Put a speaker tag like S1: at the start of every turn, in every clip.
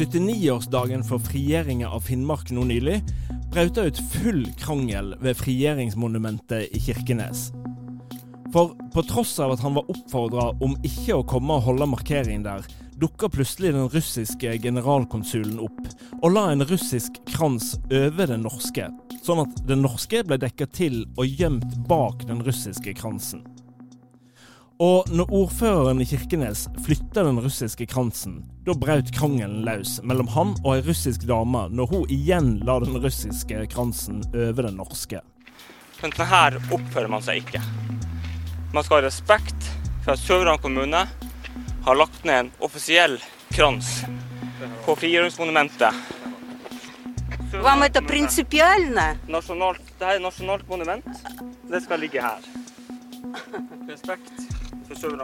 S1: 79-årsdagen for frigjøringa av Finnmark nå nylig brøt det ut full krangel ved frigjøringsmonumentet i Kirkenes. For på tross av at han var oppfordra om ikke å komme og holde markering der, dukka plutselig den russiske generalkonsulen opp og la en russisk krans over den norske, sånn at den norske ble dekka til og gjemt bak den russiske kransen. Og når ordføreren i Kirkenes flytta den russiske kransen, da brøt krangelen løs mellom han og ei russisk dame når hun igjen la den russiske kransen over den norske.
S2: Men sånn her oppfører man seg ikke. Man skal ha respekt for at Sør-Varanger kommune har lagt ned en offisiell krans på frigjøringsmonumentet.
S3: Вам это принципиально?
S2: Nasjonalt, det her er nasjonalt monument. Det skal ligge her. Respekt for Sør-Varanger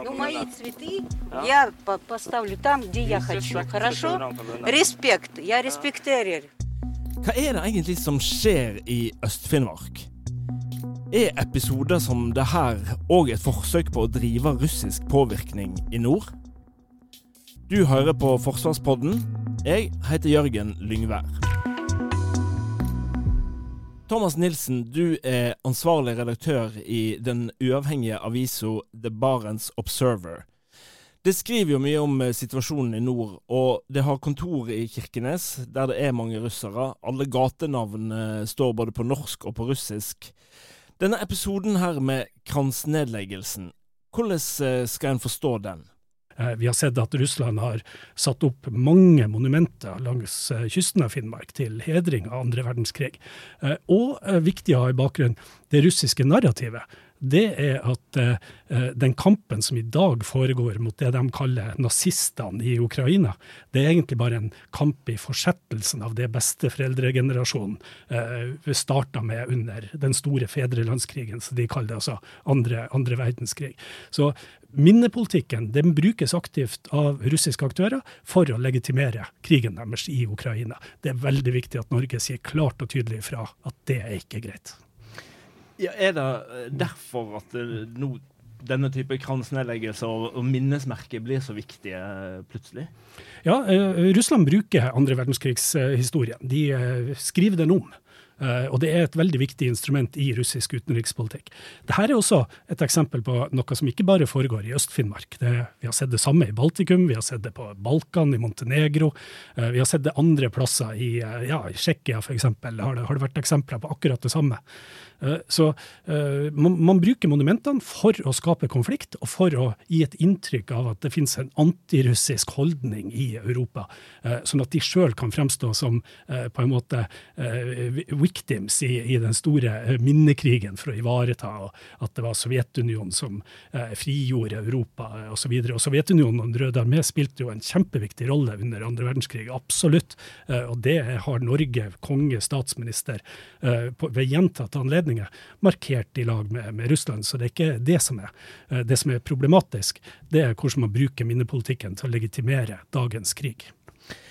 S3: Ну, мои
S2: kommune.
S3: цветы
S2: Ja.
S3: я по- поставлю там, где я
S2: Vis
S3: хочу.
S2: respekt for
S3: Хорошо?
S2: Sør-Varanger kommune.
S3: Респект. Я респектерер.
S1: Hva er det egentlig som skjer i Øst-Finnmark? Er episoder som det her òg et forsøk på å drive russisk påvirkning i nord? Du hører på Forsvarspodden. Jeg heter Jørgen Lyngvær. Thomas Nilsen, du er ansvarlig redaktør i den uavhengige avisa The Barents Observer. Det skriver jo mye om eh, situasjonen i nord, og det har kontor i Kirkenes, der det er mange russere. Alle gatenavn eh, står både på norsk og på russisk. Denne episoden her med kransnedleggelsen, hvordan eh, skal en forstå den?
S4: Eh, Vi har sett at Russland har satt opp mange monumenter langs eh, kysten av Finnmark til hedring av andre verdenskrig. Eh, Og viktig å ha i bakgrunn det russiske narrativet. Det er at den kampen som i dag foregår mot det de kaller nazistene i Ukraina, det er egentlig bare en kamp i fortsettelsen av det besteforeldregenerasjonen eh, starta med under den store fedrelandskrigen, som de kaller det, altså andre, andre verdenskrig. Så minnepolitikken den brukes aktivt av russiske aktører for å legitimere krigen deres i Ukraina. Det er veldig viktig at Norge sier klart og tydelig fra at det er ikke greit.
S1: Ja, er det eh, derfor at eh, nå denne type kransnedleggelser og, minnesmerker blir så viktige eh, plutselig?
S4: Ja, Russland bruker andre verdenskrigshistorien. De skriver den om. Eh, og det er et veldig viktig instrument i russisk utenrikspolitikk. Dette er også et eksempel på noe som ikke bare foregår i Øst-Finnmark. Vi har sett det samme i Baltikum, vi har sett det på Balkan, i Montenegro. eh, Vi har sett det andre plasser, i, eh, ja, i Tsjekkia f.eks. Har, har det vært eksempler på akkurat det samme. Eh, Så eh, man, bruker monumentene for å skape konflikt, og for å gi et inntrykk av at det finnes en antirussisk holdning i Europa, eh, sånn at de sjøl kan fremstå som på en måte victims i, den store minnekrigen for å ivareta at det var Sovjetunionen som frigjorde Europa osv. Og Sovjetunionen og Den røde armé spilte jo en kjempeviktig rolle under andre verdenskrig, absolutt. Og det har Norge, konge, statsminister, ved gjentatte anledninger markert i lag med, med Russland. Så det er ikke det som er eh, det som er problematisk. Det er hvordan man bruker minnepolitikken til å legitimere dagens krig.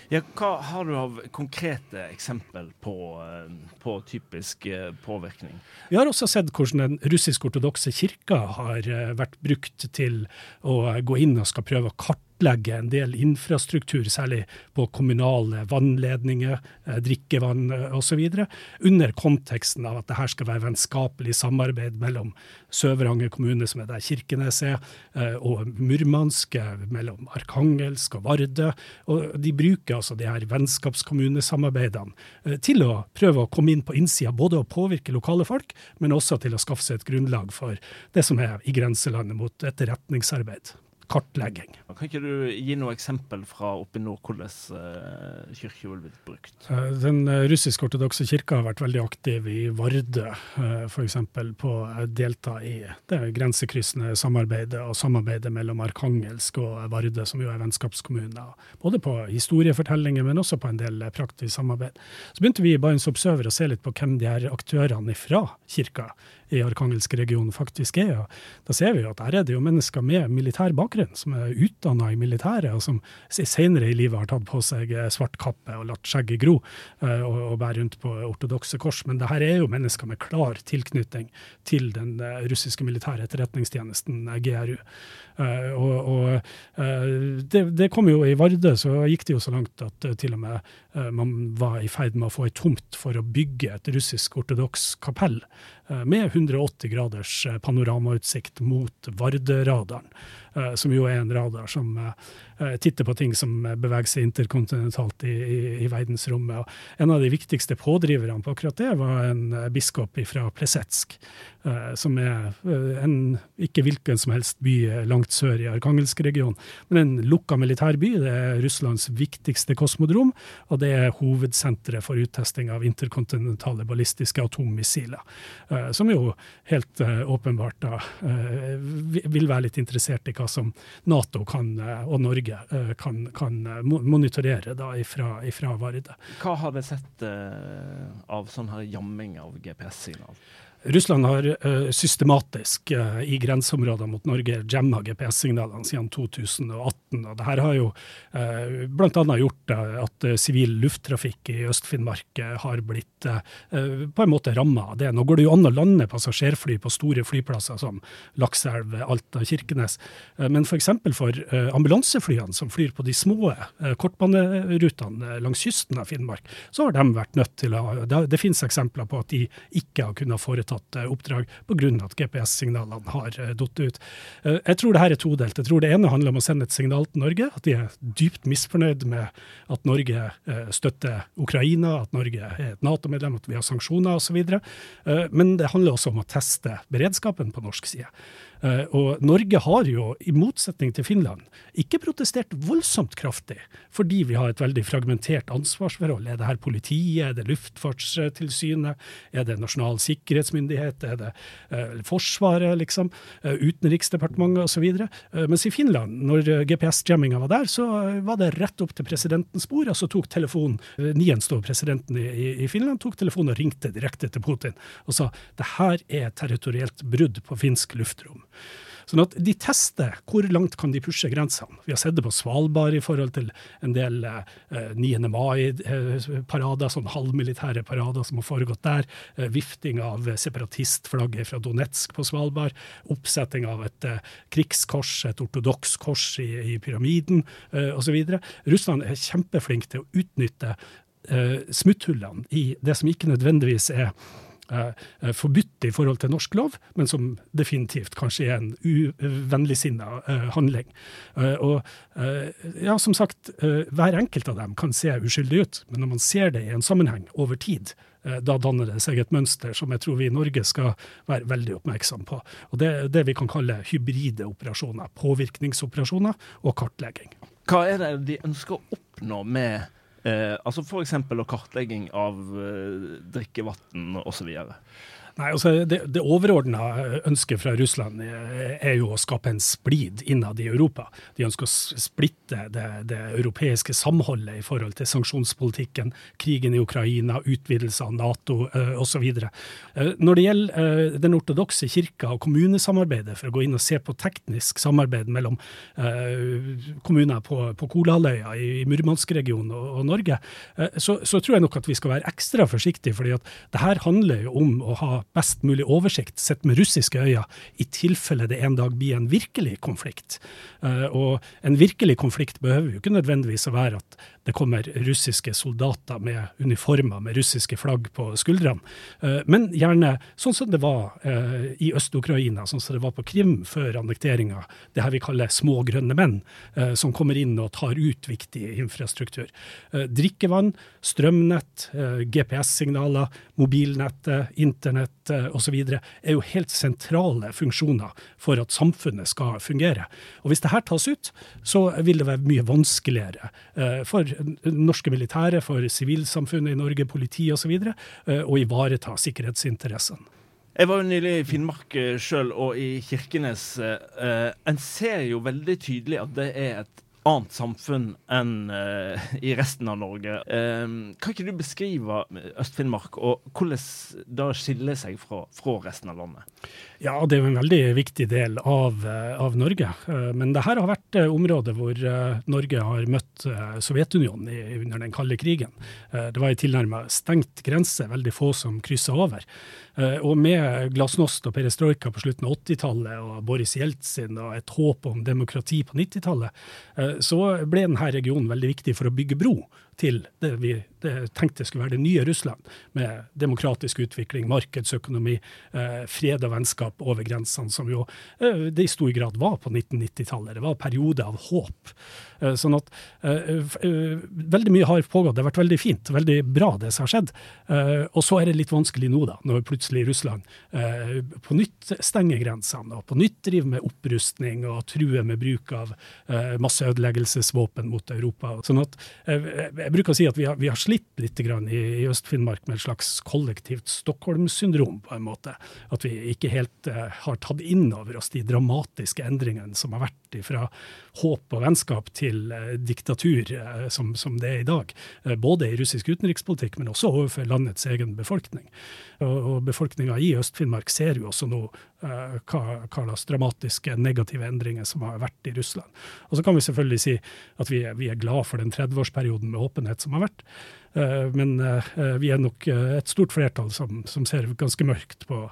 S1: Ja, hva har du av konkrete eksempel på, eh, på typisk eh, påvirkning?
S4: Vi har også sett hvordan den russisk-ortodokse kirka har vært brukt til å gå inn og skal prøve å kartlegge en del infrastruktur, særlig på kommunale vannledninger, eh, drikkevann osv., under konteksten av at det her skal være vennskapelig samarbeid mellom Sør-Varanger kommune, som er der Kirkenes er, eh, og Murmansk, eh, mellom Arkangelsk og Vardø. Og de bruker altså de her vennskapskommunesamarbeidene eh, til å prøve å komme inn på innsida, både å påvirke lokale folk, men også til å skaffe seg et grunnlag for det som er i grenselandet mot etterretningsarbeid. Kartlegging.
S1: Kan ikke du gi noe eksempel fra oppe nord hvordan uh, kirka vil blitt brukt?
S4: Uh, den uh, russisk-ortodokse kirka har vært veldig aktiv i Vardø, uh, f.eks. på å delta i det grensekryssende samarbeidet og samarbeidet mellom Arkangelsk og Vardø, som jo er vennskapskommuner. Både på historiefortellinger, men også på en del praktisk samarbeid. Så begynte vi i Barents Observer å se litt på hvem de her aktørene fra kirka i Arkangelsk-regionen faktisk er. Da ser vi jo at der er det jo mennesker med militær bakgrunn, som er utdanna i militæret, og som senere i livet har tatt på seg eh, svart kappe og latt skjegget gro, eh, og, og bærer rundt på ortodokse kors. Men det her er jo mennesker med klar tilknytning til den eh, russiske militære etterretningstjenesten, GRU. Og, og det, det, kom jo i Vardø, så gikk det jo så langt at til og med man var i ferd med å få ei tomt for å bygge et russisk ortodoks kapell med 180 graders panoramautsikt mot Vardø-radaren. Eh, som jo er en radar som eh, titter på ting som beveger seg interkontinentalt i, i, i verdensrommet. Og en av de viktigste pådriverne på akkurat det var en eh, biskop fra Plesetsk, som er en ikke hvilken som helst by langt sør i Arkangelsk-regionen, men en lukka militærby. Det er Russlands viktigste kosmodrom, og det er hovedsenteret for uttesting av interkontinentale ballistiske atommissiler. Som jo helt åpenbart da vil være litt interessert i hva som Nato kan, eh, og Norge eh, kan, kan eh, monitorere da ifra, ifra Varde.
S1: Hva har dere sett av sånn her jamming av GPS-signal?
S4: Russland har uh, systematisk uh, i grenseområdene mot Norge jamma GPS-signalene siden 2018. og Dette har jo uh, bl.a. gjort at sivil lufttrafikk i Øst-Finnmark har blitt på en måte ramma av det. Nå går det jo an å lande passasjerfly på store flyplasser som Lakselv, Alta, Kirkenes. men f.eks. for, for ambulanseflyene som flyr på de små kortbanerutene langs kysten av Finnmark, så har de vært nødt til å Det, det finnes eksempler på at de ikke har kunnet foreta eh, oppdrag pga. at GPS-signalene har falt ut. Eh, jeg tror det her er todelt. Jeg tror det ene handler om å sende et signal til Norge, at de er dypt misfornøyd med at Norge støtter Ukraina, at Norge er et Nato-medlem, at vi har sanksjoner osv. Men det handler også om å teste beredskapen på norsk side. Eh, og Norge har jo, i motsetning til Finland, ikke protestert voldsomt kraftig, fordi vi har et veldig fragmentert ansvarsforhold. Er det her politiet, er det Luftfartstilsynet, er det Nasjonal sikkerhetsmyndighet, er det eh, Forsvaret, liksom, uh, Utenriksdepartementet osv. Uh, mens i Finland, når GPS-jamminga var der, så var det rett opp til presidentens bord, og så tok telefonen Nien står presidenten i, i Finland, tok telefonen og ringte direkte til Putin og sa det her er territorielt brudd på finsk luftrom. Sånn at De tester hvor langt kan de pushe grensene. Vi har sett det på Svalbard i forhold til en del eh, 9. mai-parader, sånn halvmilitære parader som har foregått der. Eh, vifting av separatistflagget fra Donetsk på Svalbard. Oppsetting av et eh, krigskors, et ortodoks kors i, i pyramiden eh, osv. Russland er kjempeflink til å utnytte eh, smutthullene i det som ikke nødvendigvis er Eh, eh, forbudt i forhold til norsk lov, men som definitivt kanskje er en uvennligsinna eh, handling. Og ja, som sagt, hver enkelt av dem kan se uskyldig ut, men når man ser det i en sammenheng over tid, da danner det seg et mønster som jeg tror vi i Norge skal være veldig oppmerksom på. Og Det er det vi kan kalle hybride operasjoner. Påvirkningsoperasjoner og kartlegging.
S1: Hva er det de ønsker å oppnå med Eh, altså F.eks. kartlegging av eh, drikkevann osv.
S4: Nei, altså Det, det overordna ønsket fra Russland er jo å skape en splid innad i Europa. De ønsker å splitte det, det europeiske samholdet i forhold til sanksjonspolitikken, krigen i Ukraina, utvidelse av Nato uh, osv. Uh, når det gjelder uh, den ortodokse kirka og kommunesamarbeidet, for å gå inn og se på teknisk samarbeid mellom kommuner på, på Kolahalvøya i Murmansk-regionen og, og, Norge, så, så, tror jeg nok at vi skal være ekstra forsiktige. fordi at det her handler jo om å ha best mulig oversikt, sett med russiske øyne, i tilfelle det en dag blir en virkelig konflikt. Uh, og en virkelig konflikt behøver jo ikke nødvendigvis å være at det kommer russiske soldater med uniformer med russiske flagg på skuldrene. Eh, men gjerne sånn som det var eh, i Øst-Ukraina, sånn som det var på Krim før annekteringa. Det her vi kaller små grønne menn, eh, som kommer inn og tar ut viktig infrastruktur. Drikkevann, strømnett, GPS-signaler, mobilnettet, internett osv. er jo helt sentrale funksjoner for at samfunnet skal fungere. Og Hvis det her tas ut, så vil det være mye vanskeligere for norske militære, for sivilsamfunnet i Norge, politi osv., å ivareta sikkerhetsinteressene.
S1: Jeg var jo nylig i Finnmark eh, sjøl, og i Kirkenes. Eh, en ser jo veldig tydelig at det er et annet samfunn enn uh, i resten av Norge. Uh, kan ikke du beskrive Øst-Finnmark, og hvordan det skiller seg fra, fra, resten av landet?
S4: Ja, det er jo en veldig viktig del av, uh, av Norge. men dette har vært området hvor Norge har møtt Sovjetunionen under den kalde krigen. det var en tilnærmet stengt grense, veldig få som kryssa over. Og med glasnost og perestrojka på slutten av 80-tallet og Boris Jeltsin og et håp om demokrati på 90-tallet, så ble denne regionen veldig viktig for å bygge bro til det vi det tenkte skulle være det nye Russland, med demokratisk utvikling, markedsøkonomi, eh, fred og vennskap over grensene, som jo eh, det i stor grad var på 1990-tallet. Det var perioder av håp. Eh, sånn at eh, eh, veldig mye har pågått. Det har vært veldig fint, veldig bra det som har skjedd. Eh, og så er det litt vanskelig nå, da, når plutselig Russland på nytt stenger grensene, og på nytt driver med opprustning og truer med bruk av masseødeleggelsesvåpen mot Europa. Sånn at jeg bruker å si at vi har, vi har slitt litt i, i Øst-Finnmark med et slags kollektivt Stockholm-syndrom, på en måte. At vi ikke helt uh, har tatt inn over oss de dramatiske endringene som har vært fra håp og vennskap til uh, diktatur, uh, som, som, det er i dag. både i russisk utenrikspolitikk, men også overfor landets egen befolkning. Og, og befolkninga i Øst-Finnmark ser jo også nå hva, hva slags dramatiske negative endringer som har vært i Russland. Og så kan vi selvfølgelig si at vi er, vi er glad for den 30-årsperioden med åpenhet som har vært. Eh, men eh, vi er nok eh, et stort flertall som, som ser ganske mørkt på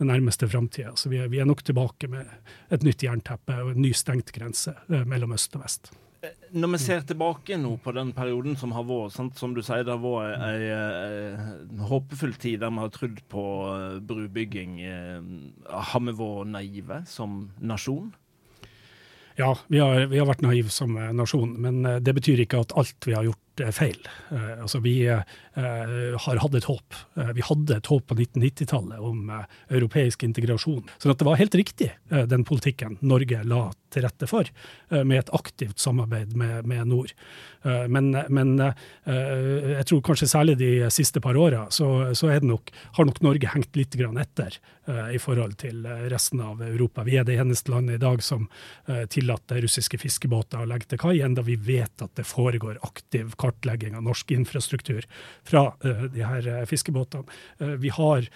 S4: den nærmeste framtida. Så vi er, vi er, nok tilbake med et nytt jernteppe og en ny stengt grense mellom øst og vest.
S1: Når vi ser tilbake nå på den perioden som har vært, sant? som du sier, det har vært ei, ei håpefull tid der vi har trodd på brubygging. Har vi vært naive som nasjon?
S4: Ja, vi har, vi har, vært naive som nasjon, men det betyr ikke at alt vi har gjort feil. Uh, altså vi uh, har hatt et håp. Vi hadde et håp på 1990-tallet om europeisk integrasjon. Så det var helt riktig, den politikken Norge la til rette for, med et aktivt samarbeid med, med nord. Men, men jeg tror kanskje særlig de siste par åra så, så nok, har nok Norge hengt litt etter i forhold til resten av Europa. Vi er det eneste landet i dag som tillater russiske fiskebåter å legge til kai, enda vi vet at det foregår aktiv kartlegging av norsk infrastruktur fra uh, de her uh, fiskebåtene. Uh, vi har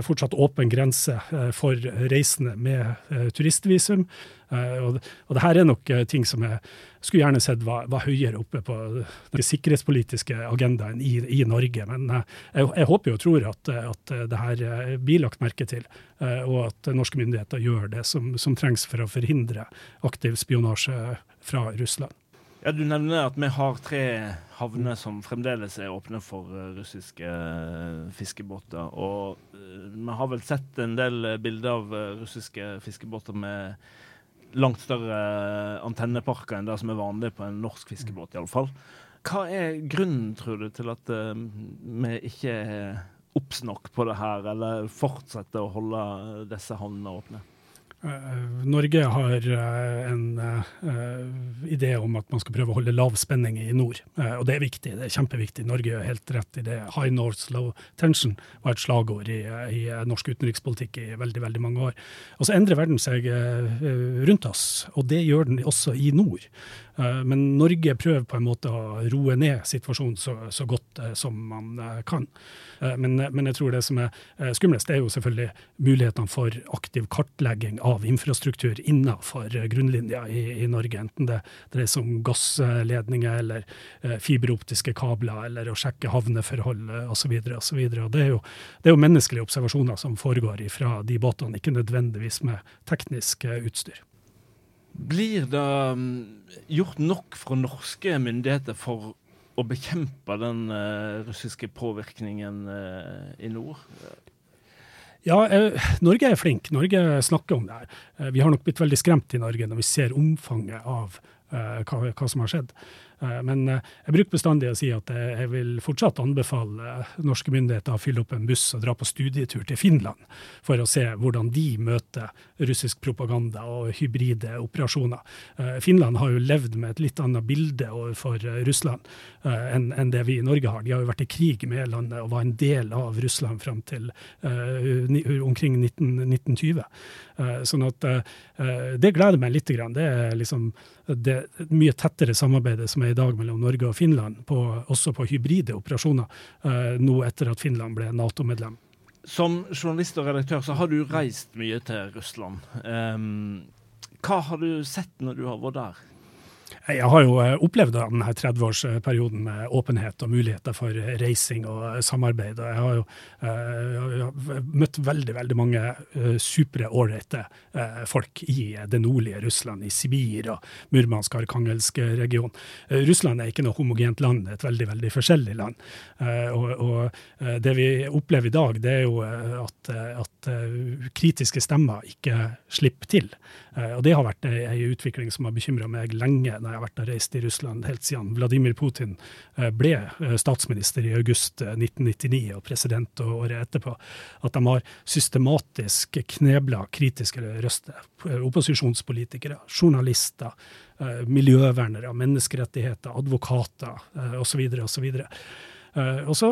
S4: fortsatt åpen grense for reisende med turistvisum. Og, og det her er nok ting som jeg skulle gjerne sett var, var høyere oppe på den sikkerhetspolitiske agendaen i, i Norge. Men jeg, jeg, håper og tror at, at det her blir lagt merke til, og at norske myndigheter gjør det som, som trengs for å forhindre aktiv spionasje fra Russland.
S1: Ja, Du nevner at vi har tre havner som fremdeles er åpne for uh, russiske uh, fiskebåter. Og uh, vi har vel sett en del bilder av russiske fiskebåter med langt større antenneparker enn det som er vanlig på en norsk fiskebåt, iallfall. Hva er grunnen, tror du, til at vi ikke er obs nok på det her, eller fortsetter å holde disse havnene åpne?
S4: Eh, Norge har eh, en uh, idé om at man skal prøve å holde lav spenning i nord. Og det er viktig, det er kjempeviktig. Norge er helt rett i det. High North Low Tension var et slagord i, i norsk utenrikspolitikk i veldig veldig mange år. Og så endrer verden seg rundt oss, og det gjør den også i nord. Men Norge prøver på en måte å roe ned situasjonen så, så godt som man kan. Men, men, jeg tror det som er skumlest, er jo selvfølgelig mulighetene for aktiv kartlegging av infrastruktur innenfor grunnlinja i, i, Norge, enten det dreier seg om gassledninger eller eh, fiberoptiske kabler, eller å sjekke havneforhold osv. osv. Det, er jo, det er jo menneskelige observasjoner som foregår fra de båtene, ikke nødvendigvis med teknisk eh, utstyr.
S1: Blir det mm, gjort nok fra norske myndigheter for å bekjempe den eh, russiske påvirkningen eh, i nord?
S4: Ja, eh, Norge er flink. Norge snakker om det her. Eh, vi har nok blitt veldig skremt i Norge når vi ser omfanget av eh, hva, hva som har skjedd. Eh, Men eh, jeg bruker bestandig å si at jeg vil fortsatt anbefale eh, norske myndigheter å fylle opp en buss og dra på studietur til Finland, for å se hvordan de møter russisk propaganda og hybride operasjoner. Finland har jo levd med et litt annet bilde overfor Russland enn det vi i Norge har. De har jo vært i krig med landet og var en del av Russland fram til omkring 19, 1920. Eh, Sånn at det gleder meg litt. Det er liksom det mye tettere samarbeidet som er i dag mellom Norge og Finland, på, også på hybride operasjoner, eh, nå etter at Finland ble Nato-medlem.
S1: Som journalist og redaktør så har du reist mye til Russland. Um, hva har du sett når du har vært der?
S4: Jeg har jo eh, opplevd denne 30-årsperioden med åpenhet og muligheter for reising og eh, samarbeid. og Jeg har jo eh, jeg har møtt veldig veldig mange supre, ålreite folk i det nordlige Russland, i Sibir og Murmansk, Arkhangelsk-regionen. Eh, Russland er ikke noe homogent land, det er et veldig veldig forskjellig land. Og, og Det vi opplever i dag, det er jo at, at kritiske stemmer ikke slipper til. Og Det har vært ei utvikling som har bekymra meg lenge når jeg har vært og reist i Russland, helt siden Vladimir Putin eh, ble eh, statsminister i august eh, 1999 og president året etterpå. At de har systematisk knebla kritiske røster. eh, Opposisjonspolitikere, journalister, eh, miljøvernere, menneskerettigheter, advokater eh, osv. osv. Og så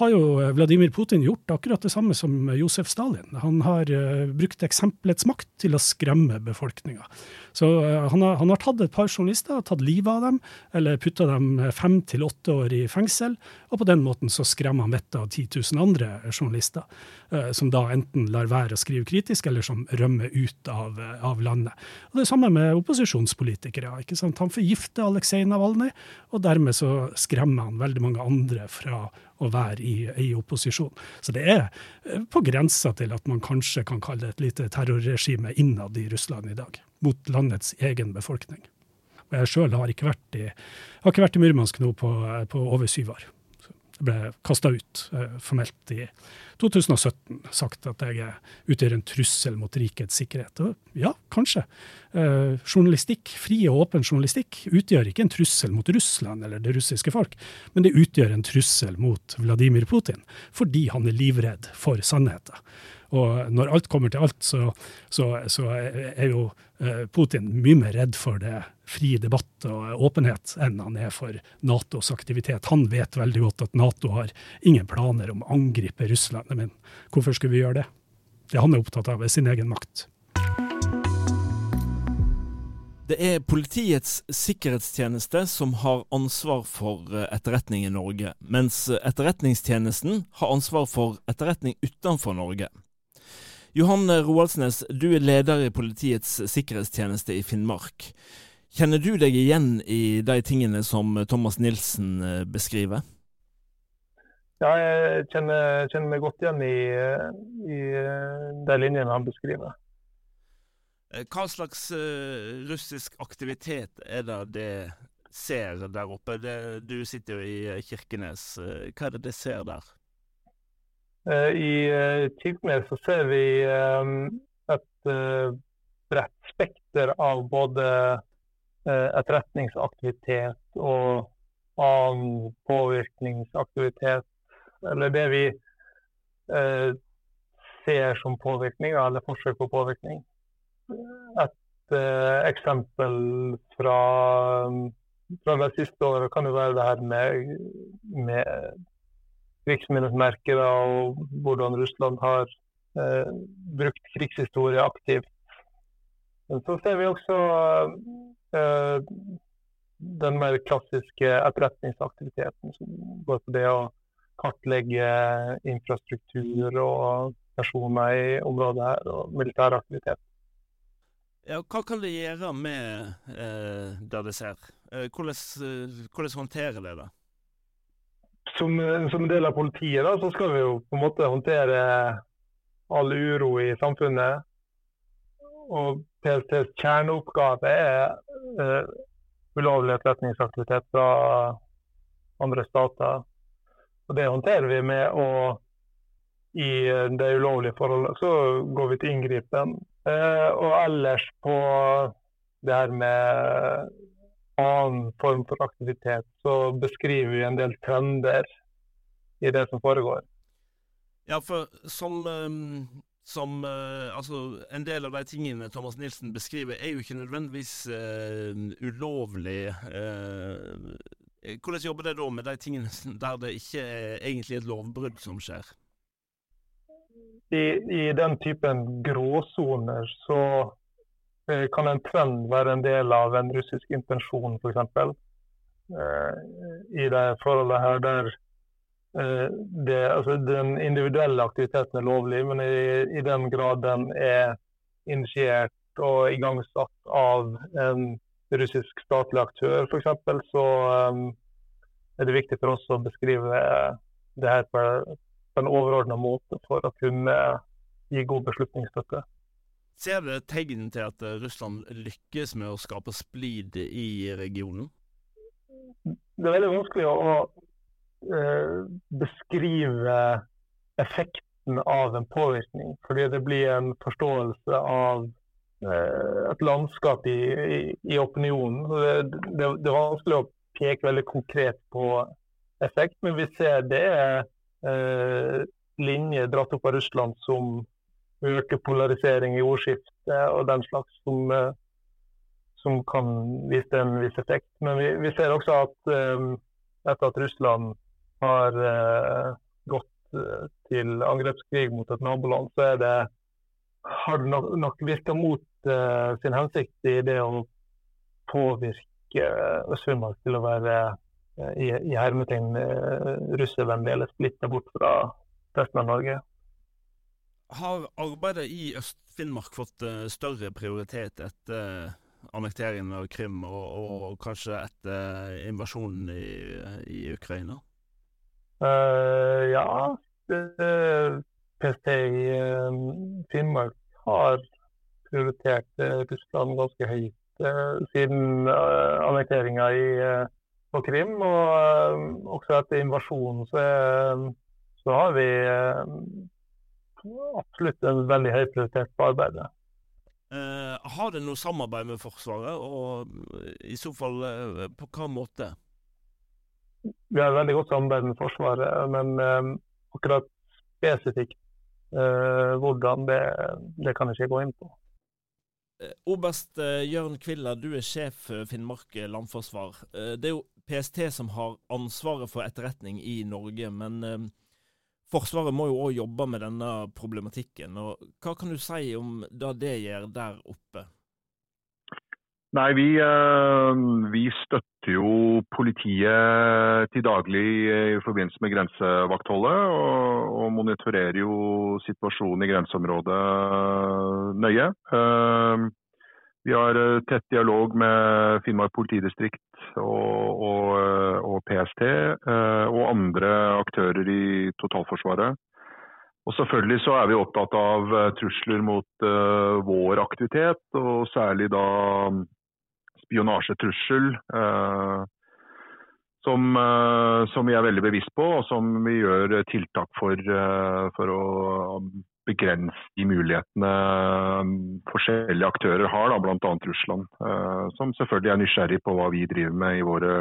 S4: har jo eh, Vladimir Putin gjort akkurat det samme som Josef Stalin. Han har uh, brukt eksempelets makt til å skremme befolkninga. Så uh, han, har, han har tatt et par journalister, tatt livet av dem, eller putta dem eh, fem til åtte år i fengsel, og på den måten så skremmer han vettet av 10 000 andre journalister, uh, som da enten lar være å skrive kritisk, eller som rømmer ut av, eh, av landet. Og Det samme med opposisjonspolitikere. ikke sant? Han forgifter Aleksej Navalnyj, og dermed så skremmer han veldig mange andre fra å være i, i opposisjon. Så det er eh, på grensa til at man kanskje kan kalle det et lite terrorregime innad i Russland i dag, mot landets egen befolkning. Og jeg sjøl har har ikke vært i Murmansk nå på, på over syv år. Ble kasta ut eh, formelt i 2017, sagt at jeg utgjør en trussel mot rikets sikkerhet. Og ja, kanskje. Eh, journalistikk, fri og åpen journalistikk utgjør ikke en trussel mot Russland eller det russiske folk, men det utgjør en trussel mot Vladimir Putin, fordi han er livredd for sannheten. Og når alt kommer til alt, så, så, så er jo eh, Putin mye mer redd for det fri debatt og åpenhet enn han er for Natos aktivitet. Han vet veldig godt at Nato har ingen planer om å angripe Russland. Men hvorfor skulle vi gjøre det? Det han er opptatt av, er sin egen makt.
S1: Det er Politiets sikkerhetstjeneste som har ansvar for eh, etterretning i Norge, mens Etterretningstjenesten har ansvar for etterretning utenfor Norge. Johan Roaldsnes, du er leder i Politiets sikkerhetstjeneste i Finnmark. Kjenner du deg igjen i de tingene som Thomas Nilsen eh, beskriver?
S5: Ja, jeg kjenner, kjenner meg godt igjen i, i de linjene han beskriver.
S1: Eh, Hva slags eh, russisk aktivitet er det det ser der oppe? Det, du sitter jo i eh, Kirkenes. Eh, Hva er det det ser der?
S5: Eh, I eh, Kirkenes så ser vi eh, et eh, bredt spekter av både eh, etterretningsaktivitet og annen påvirkningsaktivitet. Eller det vi eh, ser som påvirkning, eller forsøk på påvirkning. Et eh, eksempel fra, fra det siste året kan jo være det her med, med krigsminnesmerker og hvordan Russland har eh, brukt krigshistorie aktivt. Men så ser vi også eh, den mer klassiske etterretningsaktiviteten som går på det å kartlegge infrastruktur og personer i området her, og militær aktivitet.
S1: Ja, hva kan det gjøre med eh, det det ser? Eh, hvordan, eh, hvordan håndterer det det?
S5: Som, som del av politiet da, så skal vi jo på en måte håndtere all uro i samfunnet. Og PSTs kjerneoppgave er uh, ulovlig etterretningsaktivitet fra andre stater. Og Det håndterer vi med å i det ulovlige forholdet så går vi til inngripen. Uh, og ellers på det her med annen form for aktivitet, så beskriver vi en del trender i det som foregår.
S1: Ja, for som, um, som uh, Altså, en del av de tingene Thomas Nilsen beskriver, er jo ikke nødvendigvis uh, ulovlig. Uh, hvordan jobber det da med de tingene der det ikke er egentlig et lovbrudd som skjer?
S5: I, i den typen gråsoner så Eh, kan en trend være en del av en russisk intensjon, f.eks. Eh, I det forholdet her der eh, det, altså den individuelle aktiviteten er lovlig, men i, i den grad den er initiert og igangsatt av en russisk statlig aktør, f.eks., så um, er det viktig for oss å beskrive det her på, på en overordna måte for å kunne gi god beslutningsstøtte.
S1: Ser dere tegn til at eh, Russland lykkes med å skape splid i regionen?
S5: Det er veldig vanskelig å uh, beskrive effekten av en påvirkning. Fordi det blir en forståelse av uh, et landskap i, i, i opinionen. Det, det, det, er vanskelig å peke veldig konkret på effekt, men vi ser det er uh, linjer dratt opp av Russland som øke polarisering i ordskiftet og den slags som, eh, som kan vise en viss effekt. Men vi, vi ser også at um, etter at Russland har uh, gått uh, til angrepskrig mot et naboland, så er det, har det nok, nok virka mot uh, sin hensikt i det å påvirke Øst-Finnmark til å være i, i hermetegn russervennlig eller splitta bort fra resten av Norge.
S1: Har arbeidet i Øst-Finnmark fått uh, større prioritet etter uh, annekteringen av Krim, og, og, og kanskje etter uh, invasjonen i, i Ukraina?
S5: ja. PST i Finnmark har prioritert Russland ganske høyt siden annekteringa på Krim. Og også etter invasjonen så, så har vi absolutt en veldig høy prioritet på arbeidet.
S1: Uh, har det noe samarbeid med Forsvaret, og i så fall uh, på hva måte?
S5: Vi har veldig godt samarbeid med Forsvaret, men uh, akkurat spesifikt hvordan, det, det, kan jeg ikke gå inn på.
S1: Oberst Jørn Kvilla, du er sjef Finnmark landforsvar. Det er jo PST som har ansvaret for etterretning i Norge, men Forsvaret må jo òg jobbe med denne problematikken. og Hva kan du si om det det gjør der oppe?
S6: Nei, vi, eh, vi, støtter jo politiet til daglig i forbindelse med grensevaktholdet. Og, og monitorerer jo situasjonen i grenseområdet nøye. Vi har eh, tett dialog med Finnmark politidistrikt og, og, eh, og, PST eh, og andre aktører i totalforsvaret. Og Selvfølgelig så er vi opptatt av trusler mot uh, vår aktivitet, og særlig da mm, spionasjetrussel. Uh, som, uh, som, vi er veldig bevisst på, og som vi gjør tiltak for, for å begrense de mulighetene um, forskjellige aktører har, bl.a. Russland. Uh, som selvfølgelig er nysgjerrig på hva vi driver med i våre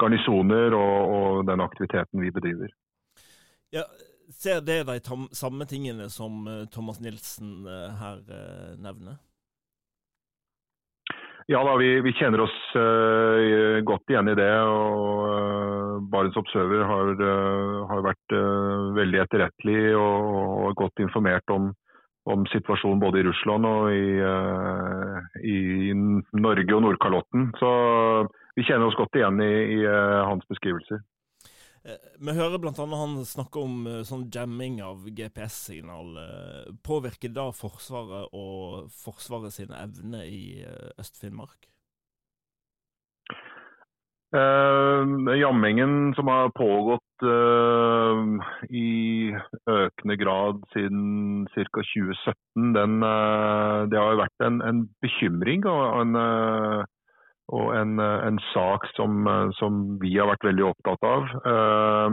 S6: garnisoner og, og den aktiviteten vi bedriver.
S1: Ja, ser det de samme tingene som uh, Thomas Nilsen uh, her nevner?
S6: Ja da, vi, vi kjenner oss uh, godt igjen i det. og uh, Barents Observer har, uh, har vært veldig etterrettelig og, og, godt informert om, om, situasjonen både i Russland og i, i Norge og Nordkalotten. Så vi kjenner oss godt igjen i, i hans beskrivelser.
S1: Eh, vi hører bl.a. han snakke om eh, sånn jamming av GPS-signal. Eh, påvirker det Forsvaret og Forsvaret sine evner i Øst-Finnmark?
S6: Uh, jammingen som har pågått uh, i økende grad siden ca. 2017, den, uh, det har vært en, en bekymring og en, og en, en sak som, som, vi har vært veldig opptatt av.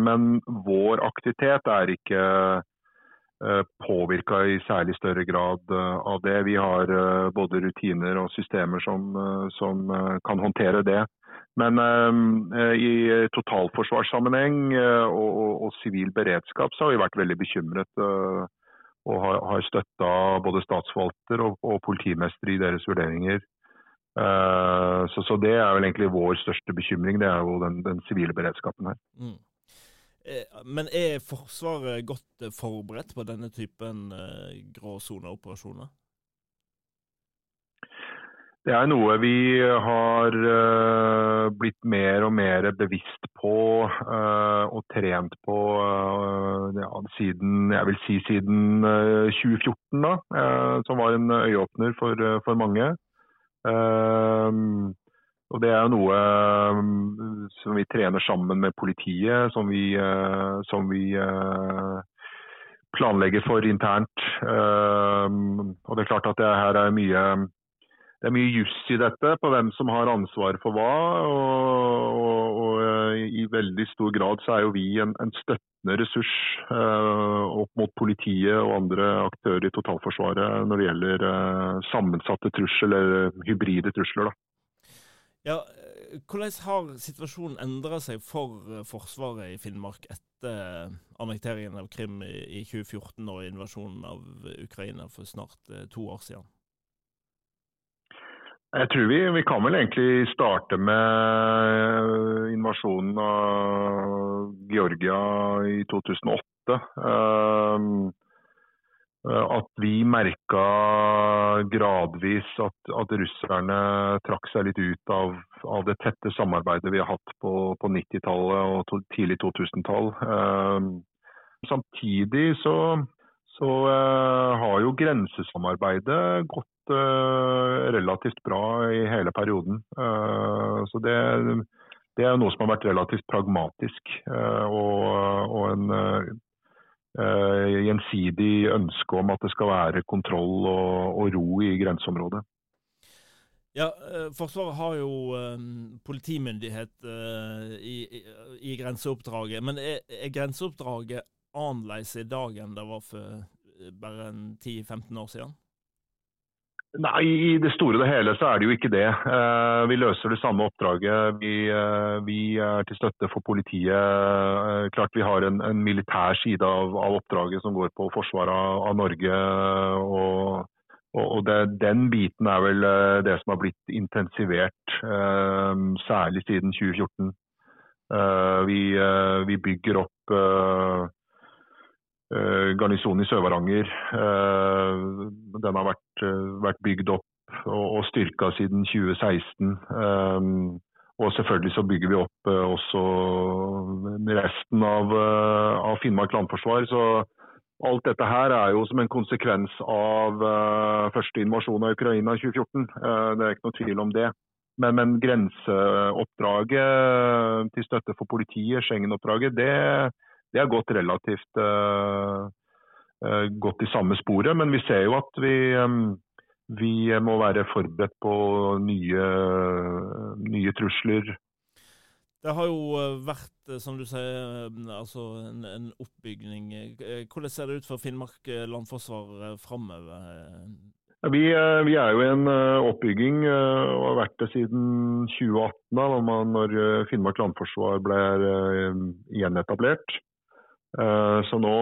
S6: Men vår aktivitet er ikke påvirka i særlig større grad av det. Vi har både rutiner og systemer som, som kan håndtere det. Men i totalforsvarssammenheng uh, og sivil beredskap så har vi vært veldig bekymret. Og har, har støtta både statsforvalter og, og politimester i deres vurderinger. Så, så, det er vel egentlig vår største bekymring. Det er jo den, den sivile beredskapen her. Mm.
S1: Men er Forsvaret godt forberedt på denne typen gråsoneoperasjoner?
S6: Det er noe vi har blitt mer og mer bevisst på og trent på ja, siden jeg vil si siden 2014, da, som var en øyeåpner for, for mange. Og Det er noe um, som vi trener sammen med politiet, som vi, som vi planlegger for internt. og det er klart at det her er mye det er mye juss i dette, på hvem som har ansvar for hva. Og, og, og, eh, i veldig stor grad så er jo vi en, en støttende ressurs eh, opp mot politiet og andre aktører i totalforsvaret når det gjelder eh, sammensatte trusler eller hybride trusler. Da.
S1: Ja, hvordan har situasjonen endra seg for Forsvaret i Finnmark etter annekteringen av Krim i 2014 og invasjonen av Ukraina for snart to år siden?
S6: Jeg tror vi, vi, kan vel egentlig starte med invasjonen av Georgia i 2008. Um, at vi merka gradvis at, at, russerne trakk seg litt ut av, av, det tette samarbeidet vi har hatt på, på 90-tallet og to, tidlig 2000-tall. Um, samtidig så, så uh, har jo grensesamarbeidet gått uh, relativt bra i hele perioden. Uh, så det, det, er noe som har vært relativt pragmatisk. Og, og, en gjensidig ønske om at det skal være kontroll og, og ro i grenseområdet.
S1: Ja, Forsvaret har jo politimyndighet i, i, i, grenseoppdraget. Men er, er grenseoppdraget annerledes i dag enn det var for bare 10-15 år siden?
S6: Nei, I det store og hele så er det jo ikke det. Eh, vi løser det samme oppdraget. Vi, eh, er til støtte for politiet. Eh, klart Vi har en, en militær side av, av, oppdraget som går på forsvaret av, av Norge. og, og det, Den biten er vel det som har blitt intensivert, særlig siden 2014. Vi, vi bygger opp Eh, garnisonen i Sør-Varanger. Eh, den har vært, eh, vært bygd opp og, og styrka siden 2016. Og selvfølgelig så bygger vi opp også resten av, av Finnmark landforsvar. Så alt dette her er jo som en konsekvens av første invasjon av Ukraina i 2014. Det er ikke noe tvil om det. Men, men grenseoppdraget til støtte for politiet, Schengen-oppdraget, det, det har gått relativt uh, uh, godt i samme sporet. Men vi ser jo at vi, um, vi må være forberedt på nye, nye, trusler.
S1: Det har jo vært, som du sier, altså en, en oppbygning. Hvordan ser det ut for Finnmark landforsvar framover?
S6: Vi, vi, er jo i en oppbygging og har vært det siden 2018, da når Finnmark landforsvar ble gjenetablert. Eh, så nå,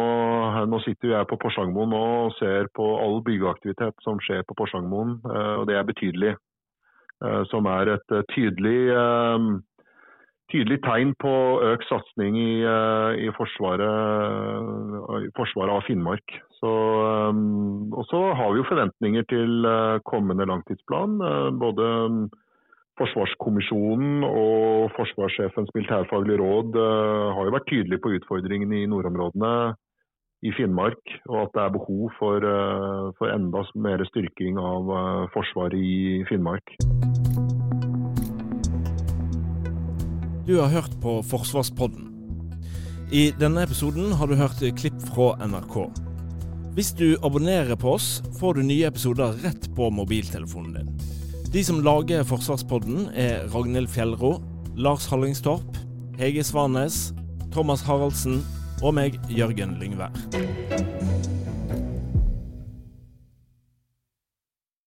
S6: nå, sitter jeg på Porsangmoen og ser på all byggeaktivitet som skjer på Porsangmoen, eh, og det er betydelig. Eh, som er et tydelig, tydelig tegn på økt satsing i, i, forsvaret, i, forsvaret, av Finnmark. Så, og så har vi jo forventninger til kommende langtidsplan. både Forsvarskommisjonen og forsvarssjefens militærfaglige råd uh, har jo vært tydelige på utfordringene i nordområdene i Finnmark, og at det er behov for, uh, for enda mer styrking av uh, Forsvaret i Finnmark.
S1: Du har hørt på Forsvarspodden. I denne episoden har du hørt klipp fra NRK. Hvis du abonnerer på oss, får du nye episoder rett på mobiltelefonen din. De som lager Forsvarspodden, er Ragnhild Fjellro, Lars Hallingstorp, Hege Svanes, Thomas Haraldsen og meg, Jørgen Lyngvær.